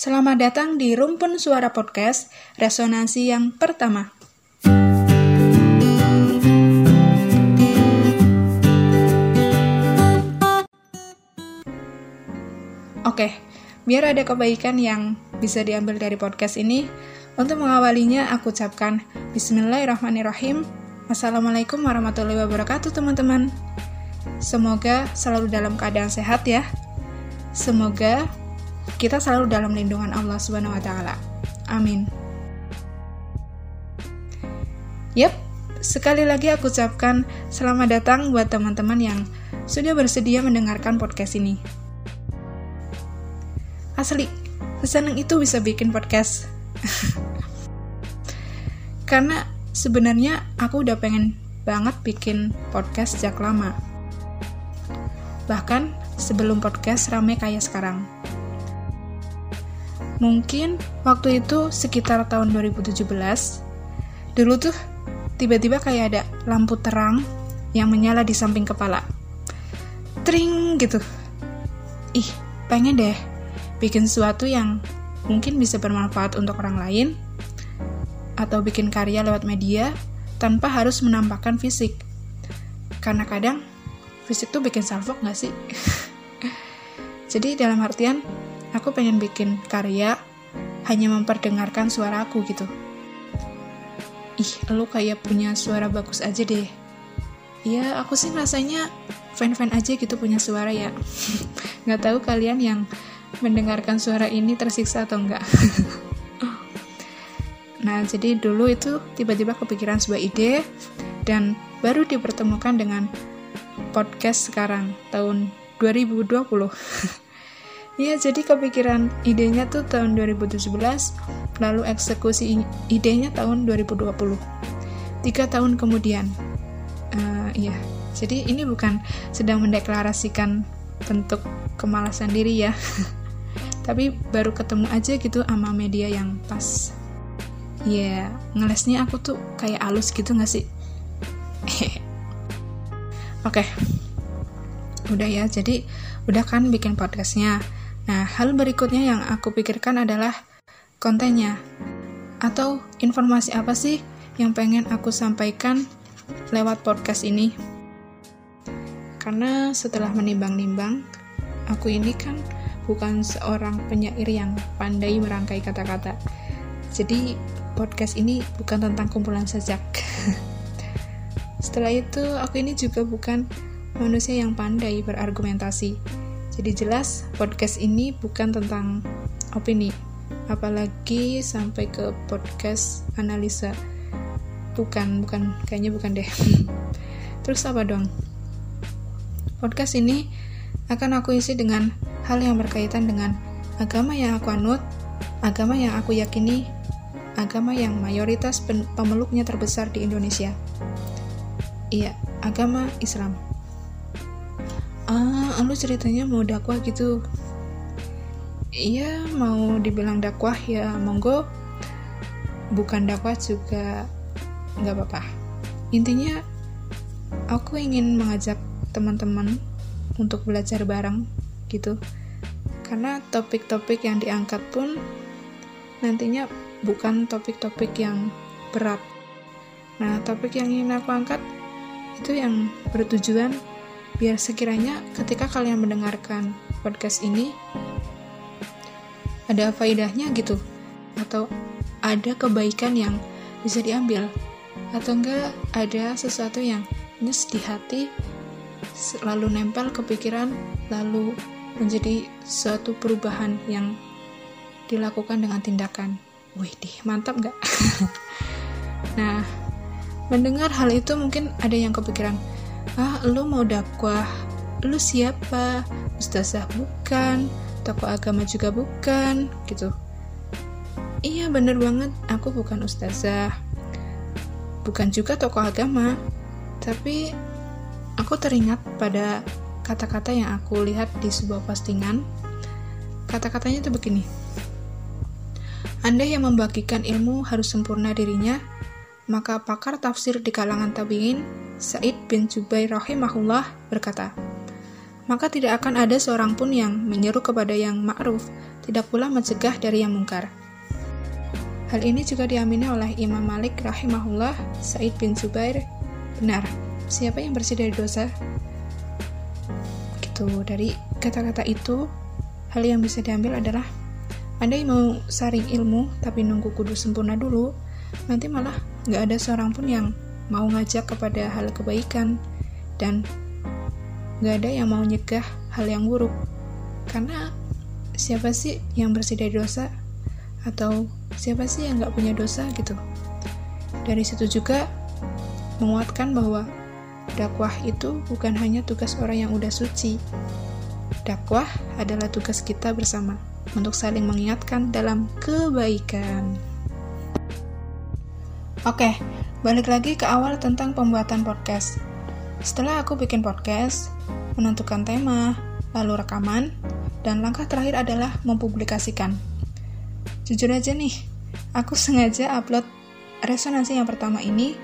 Selamat datang di Rumpun Suara Podcast, resonansi yang pertama. Oke, biar ada kebaikan yang bisa diambil dari podcast ini, untuk mengawalinya aku ucapkan Bismillahirrahmanirrahim. Assalamualaikum warahmatullahi wabarakatuh teman-teman. Semoga selalu dalam keadaan sehat ya. Semoga kita selalu dalam lindungan Allah Subhanahu wa taala. Amin. Yap, sekali lagi aku ucapkan selamat datang buat teman-teman yang sudah bersedia mendengarkan podcast ini. Asli, sesenang itu bisa bikin podcast. Karena sebenarnya aku udah pengen banget bikin podcast sejak lama. Bahkan sebelum podcast rame kayak sekarang. Mungkin waktu itu sekitar tahun 2017, dulu tuh tiba-tiba kayak ada lampu terang yang menyala di samping kepala. Tring gitu. Ih, pengen deh bikin sesuatu yang mungkin bisa bermanfaat untuk orang lain, atau bikin karya lewat media tanpa harus menampakkan fisik. Karena kadang fisik tuh bikin salfok gak sih? Jadi dalam artian, aku pengen bikin karya hanya memperdengarkan suaraku gitu. Ih lu kayak punya suara bagus aja deh. Ya aku sih rasanya fan-fan aja gitu punya suara ya. Nggak tahu kalian yang mendengarkan suara ini tersiksa atau enggak nah jadi dulu itu tiba-tiba kepikiran sebuah ide dan baru dipertemukan dengan podcast sekarang tahun 2020 Ya, jadi kepikiran idenya tuh tahun 2017, lalu eksekusi idenya tahun 2020. Tiga tahun kemudian. Uh, iya, jadi ini bukan sedang mendeklarasikan bentuk kemalasan diri ya. Tapi baru ketemu aja gitu sama media yang pas. Ya, yeah, ngelesnya aku tuh kayak alus gitu gak sih? Oke. Okay. Udah ya, jadi udah kan bikin podcastnya Nah, hal berikutnya yang aku pikirkan adalah kontennya. Atau informasi apa sih yang pengen aku sampaikan lewat podcast ini? Karena setelah menimbang-nimbang, aku ini kan bukan seorang penyair yang pandai merangkai kata-kata. Jadi, podcast ini bukan tentang kumpulan sajak. Setelah itu, aku ini juga bukan manusia yang pandai berargumentasi jadi jelas podcast ini bukan tentang opini, apalagi sampai ke podcast analisa. Bukan, bukan, kayaknya bukan deh. Terus apa dong? Podcast ini akan aku isi dengan hal yang berkaitan dengan agama yang aku anut, agama yang aku yakini, agama yang mayoritas pemeluknya terbesar di Indonesia. Iya, agama Islam ah lu ceritanya mau dakwah gitu. Iya mau dibilang dakwah ya monggo. Bukan dakwah juga nggak apa-apa. Intinya aku ingin mengajak teman-teman untuk belajar bareng gitu. Karena topik-topik yang diangkat pun nantinya bukan topik-topik yang berat. Nah topik yang ingin aku angkat itu yang bertujuan biar sekiranya ketika kalian mendengarkan podcast ini ada faidahnya gitu. Atau ada kebaikan yang bisa diambil. Atau enggak ada sesuatu yang nyes di hati lalu nempel ke pikiran lalu menjadi suatu perubahan yang dilakukan dengan tindakan. Wih deh mantap nggak nah mendengar hal itu mungkin ada yang kepikiran ah lu mau dakwah lu siapa? Ustazah bukan tokoh agama juga bukan gitu. Iya bener banget aku bukan ustazah. Bukan juga tokoh agama tapi aku teringat pada kata-kata yang aku lihat di sebuah postingan. Kata-katanya itu begini anda yang membagikan ilmu harus sempurna dirinya maka pakar tafsir di kalangan tabi'in, Said bin Jubair rahimahullah berkata, maka tidak akan ada seorang pun yang menyeru kepada yang ma'ruf, tidak pula mencegah dari yang mungkar. Hal ini juga diamini oleh Imam Malik rahimahullah, Said bin Zubair, benar. Siapa yang bersih dari dosa? Gitu, dari kata-kata itu, hal yang bisa diambil adalah Anda yang mau saring ilmu tapi nunggu kudu sempurna dulu, nanti malah nggak ada seorang pun yang mau ngajak kepada hal kebaikan dan nggak ada yang mau nyegah hal yang buruk. Karena siapa sih yang bersih dari dosa? atau siapa sih yang nggak punya dosa gitu dari situ juga menguatkan bahwa dakwah itu bukan hanya tugas orang yang udah suci dakwah adalah tugas kita bersama untuk saling mengingatkan dalam kebaikan oke balik lagi ke awal tentang pembuatan podcast setelah aku bikin podcast menentukan tema lalu rekaman dan langkah terakhir adalah mempublikasikan Jujur aja nih, aku sengaja upload resonansi yang pertama ini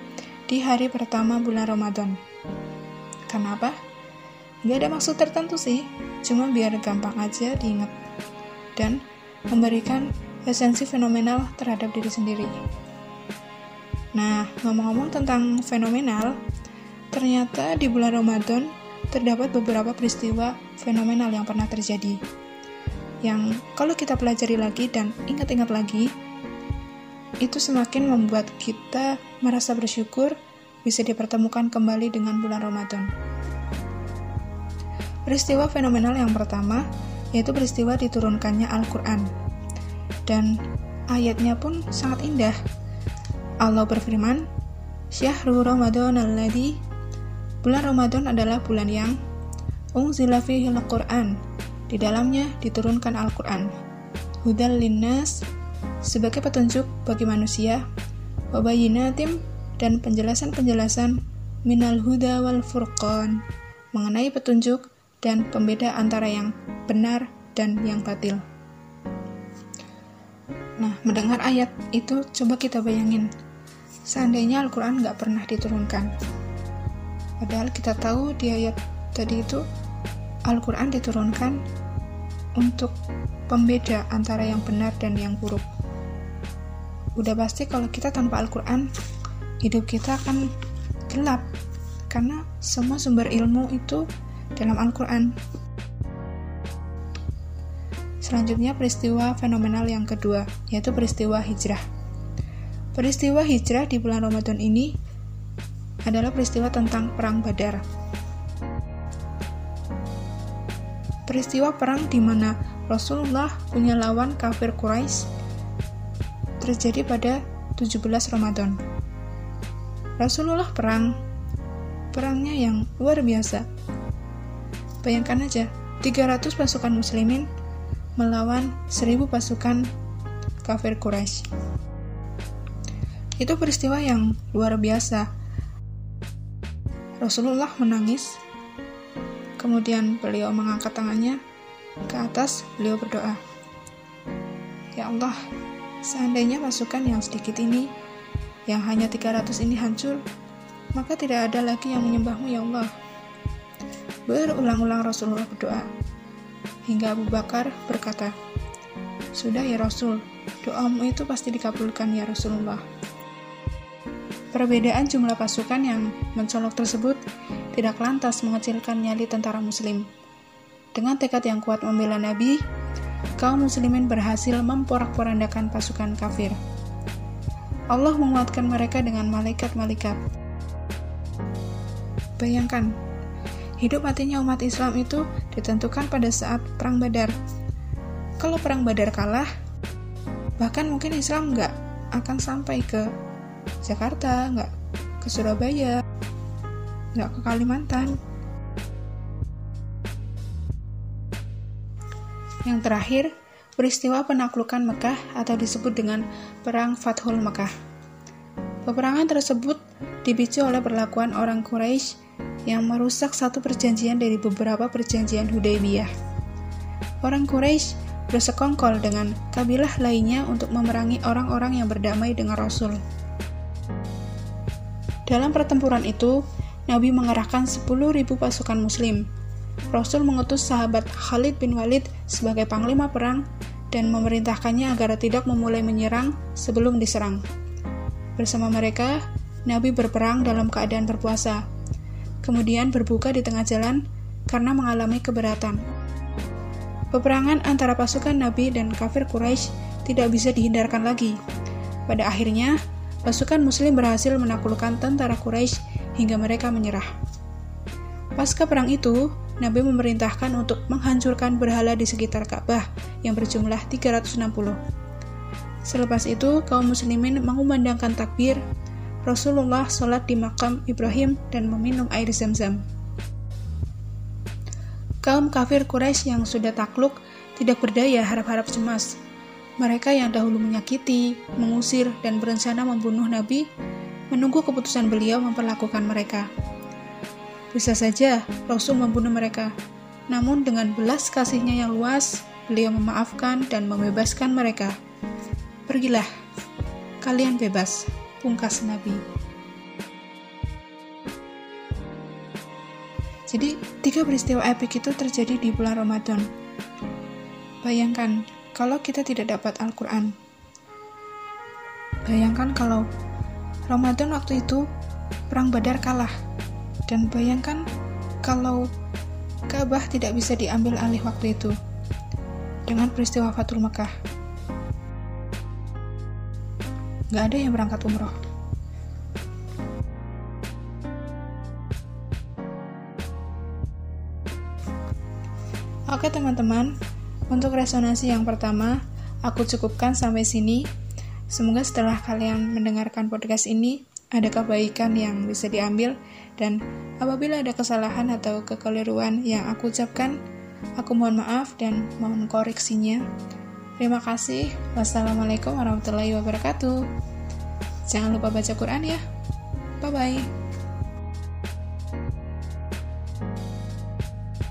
di hari pertama bulan Ramadan. Kenapa? Gak ada maksud tertentu sih, cuma biar gampang aja diingat. Dan memberikan esensi fenomenal terhadap diri sendiri. Nah, ngomong-ngomong tentang fenomenal, ternyata di bulan Ramadan terdapat beberapa peristiwa fenomenal yang pernah terjadi yang kalau kita pelajari lagi dan ingat-ingat lagi, itu semakin membuat kita merasa bersyukur bisa dipertemukan kembali dengan bulan Ramadan. Peristiwa fenomenal yang pertama yaitu peristiwa diturunkannya Al-Quran. Dan ayatnya pun sangat indah. Allah berfirman, Syahrul Ramadan alladhi Bulan Ramadan adalah bulan yang Unzila fihi al-Quran di dalamnya diturunkan Al-Quran. Hudal linnas sebagai petunjuk bagi manusia, wabayinatim dan penjelasan-penjelasan minal huda wal furqan mengenai petunjuk dan pembeda antara yang benar dan yang batil. Nah, mendengar ayat itu coba kita bayangin. Seandainya Al-Quran nggak pernah diturunkan. Padahal kita tahu di ayat tadi itu Al-Quran diturunkan untuk pembeda antara yang benar dan yang buruk. Udah pasti kalau kita tanpa Al-Quran, hidup kita akan gelap. Karena semua sumber ilmu itu dalam Al-Quran. Selanjutnya peristiwa fenomenal yang kedua, yaitu peristiwa hijrah. Peristiwa hijrah di bulan Ramadan ini adalah peristiwa tentang Perang Badar. peristiwa perang di mana Rasulullah punya lawan kafir Quraisy terjadi pada 17 Ramadan. Rasulullah perang, perangnya yang luar biasa. Bayangkan aja, 300 pasukan muslimin melawan 1000 pasukan kafir Quraisy. Itu peristiwa yang luar biasa. Rasulullah menangis Kemudian beliau mengangkat tangannya ke atas, beliau berdoa. Ya Allah, seandainya pasukan yang sedikit ini, yang hanya 300 ini hancur, maka tidak ada lagi yang menyembahmu ya Allah. Berulang-ulang Rasulullah berdoa, hingga Abu Bakar berkata, Sudah ya Rasul, doamu itu pasti dikabulkan ya Rasulullah. Perbedaan jumlah pasukan yang mencolok tersebut tidak lantas mengecilkan nyali tentara muslim. Dengan tekad yang kuat membela Nabi, kaum muslimin berhasil memporak-porandakan pasukan kafir. Allah menguatkan mereka dengan malaikat-malaikat. Bayangkan, hidup matinya umat Islam itu ditentukan pada saat Perang Badar. Kalau Perang Badar kalah, bahkan mungkin Islam nggak akan sampai ke Jakarta, nggak ke Surabaya, nggak ke Kalimantan. Yang terakhir, peristiwa penaklukan Mekah atau disebut dengan Perang Fathul Mekah. Peperangan tersebut dipicu oleh perlakuan orang Quraisy yang merusak satu perjanjian dari beberapa perjanjian Hudaybiyah. Orang Quraisy bersekongkol dengan kabilah lainnya untuk memerangi orang-orang yang berdamai dengan Rasul. Dalam pertempuran itu, Nabi mengerahkan 10.000 pasukan muslim. Rasul mengutus sahabat Khalid bin Walid sebagai panglima perang dan memerintahkannya agar tidak memulai menyerang sebelum diserang. Bersama mereka, Nabi berperang dalam keadaan berpuasa, kemudian berbuka di tengah jalan karena mengalami keberatan. Peperangan antara pasukan Nabi dan kafir Quraisy tidak bisa dihindarkan lagi. Pada akhirnya, pasukan Muslim berhasil menaklukkan tentara Quraisy hingga mereka menyerah. Pasca perang itu, Nabi memerintahkan untuk menghancurkan berhala di sekitar Ka'bah yang berjumlah 360. Selepas itu, kaum muslimin mengumandangkan takbir, Rasulullah sholat di makam Ibrahim dan meminum air zam-zam. Kaum kafir Quraisy yang sudah takluk tidak berdaya harap-harap cemas. Mereka yang dahulu menyakiti, mengusir, dan berencana membunuh Nabi, menunggu keputusan beliau memperlakukan mereka. Bisa saja Rasul membunuh mereka, namun dengan belas kasihnya yang luas, beliau memaafkan dan membebaskan mereka. Pergilah, kalian bebas, pungkas Nabi. Jadi, tiga peristiwa epik itu terjadi di bulan Ramadan. Bayangkan, kalau kita tidak dapat Al-Quran. Bayangkan kalau Ramadan waktu itu Perang Badar kalah. Dan bayangkan kalau Ka'bah tidak bisa diambil alih waktu itu dengan peristiwa Fatul Mekah. Gak ada yang berangkat umroh. Oke teman-teman, untuk resonansi yang pertama, aku cukupkan sampai sini. Semoga setelah kalian mendengarkan podcast ini, ada kebaikan yang bisa diambil, dan apabila ada kesalahan atau kekeliruan yang aku ucapkan, aku mohon maaf dan mohon koreksinya. Terima kasih. Wassalamualaikum warahmatullahi wabarakatuh. Jangan lupa baca Quran ya. Bye bye.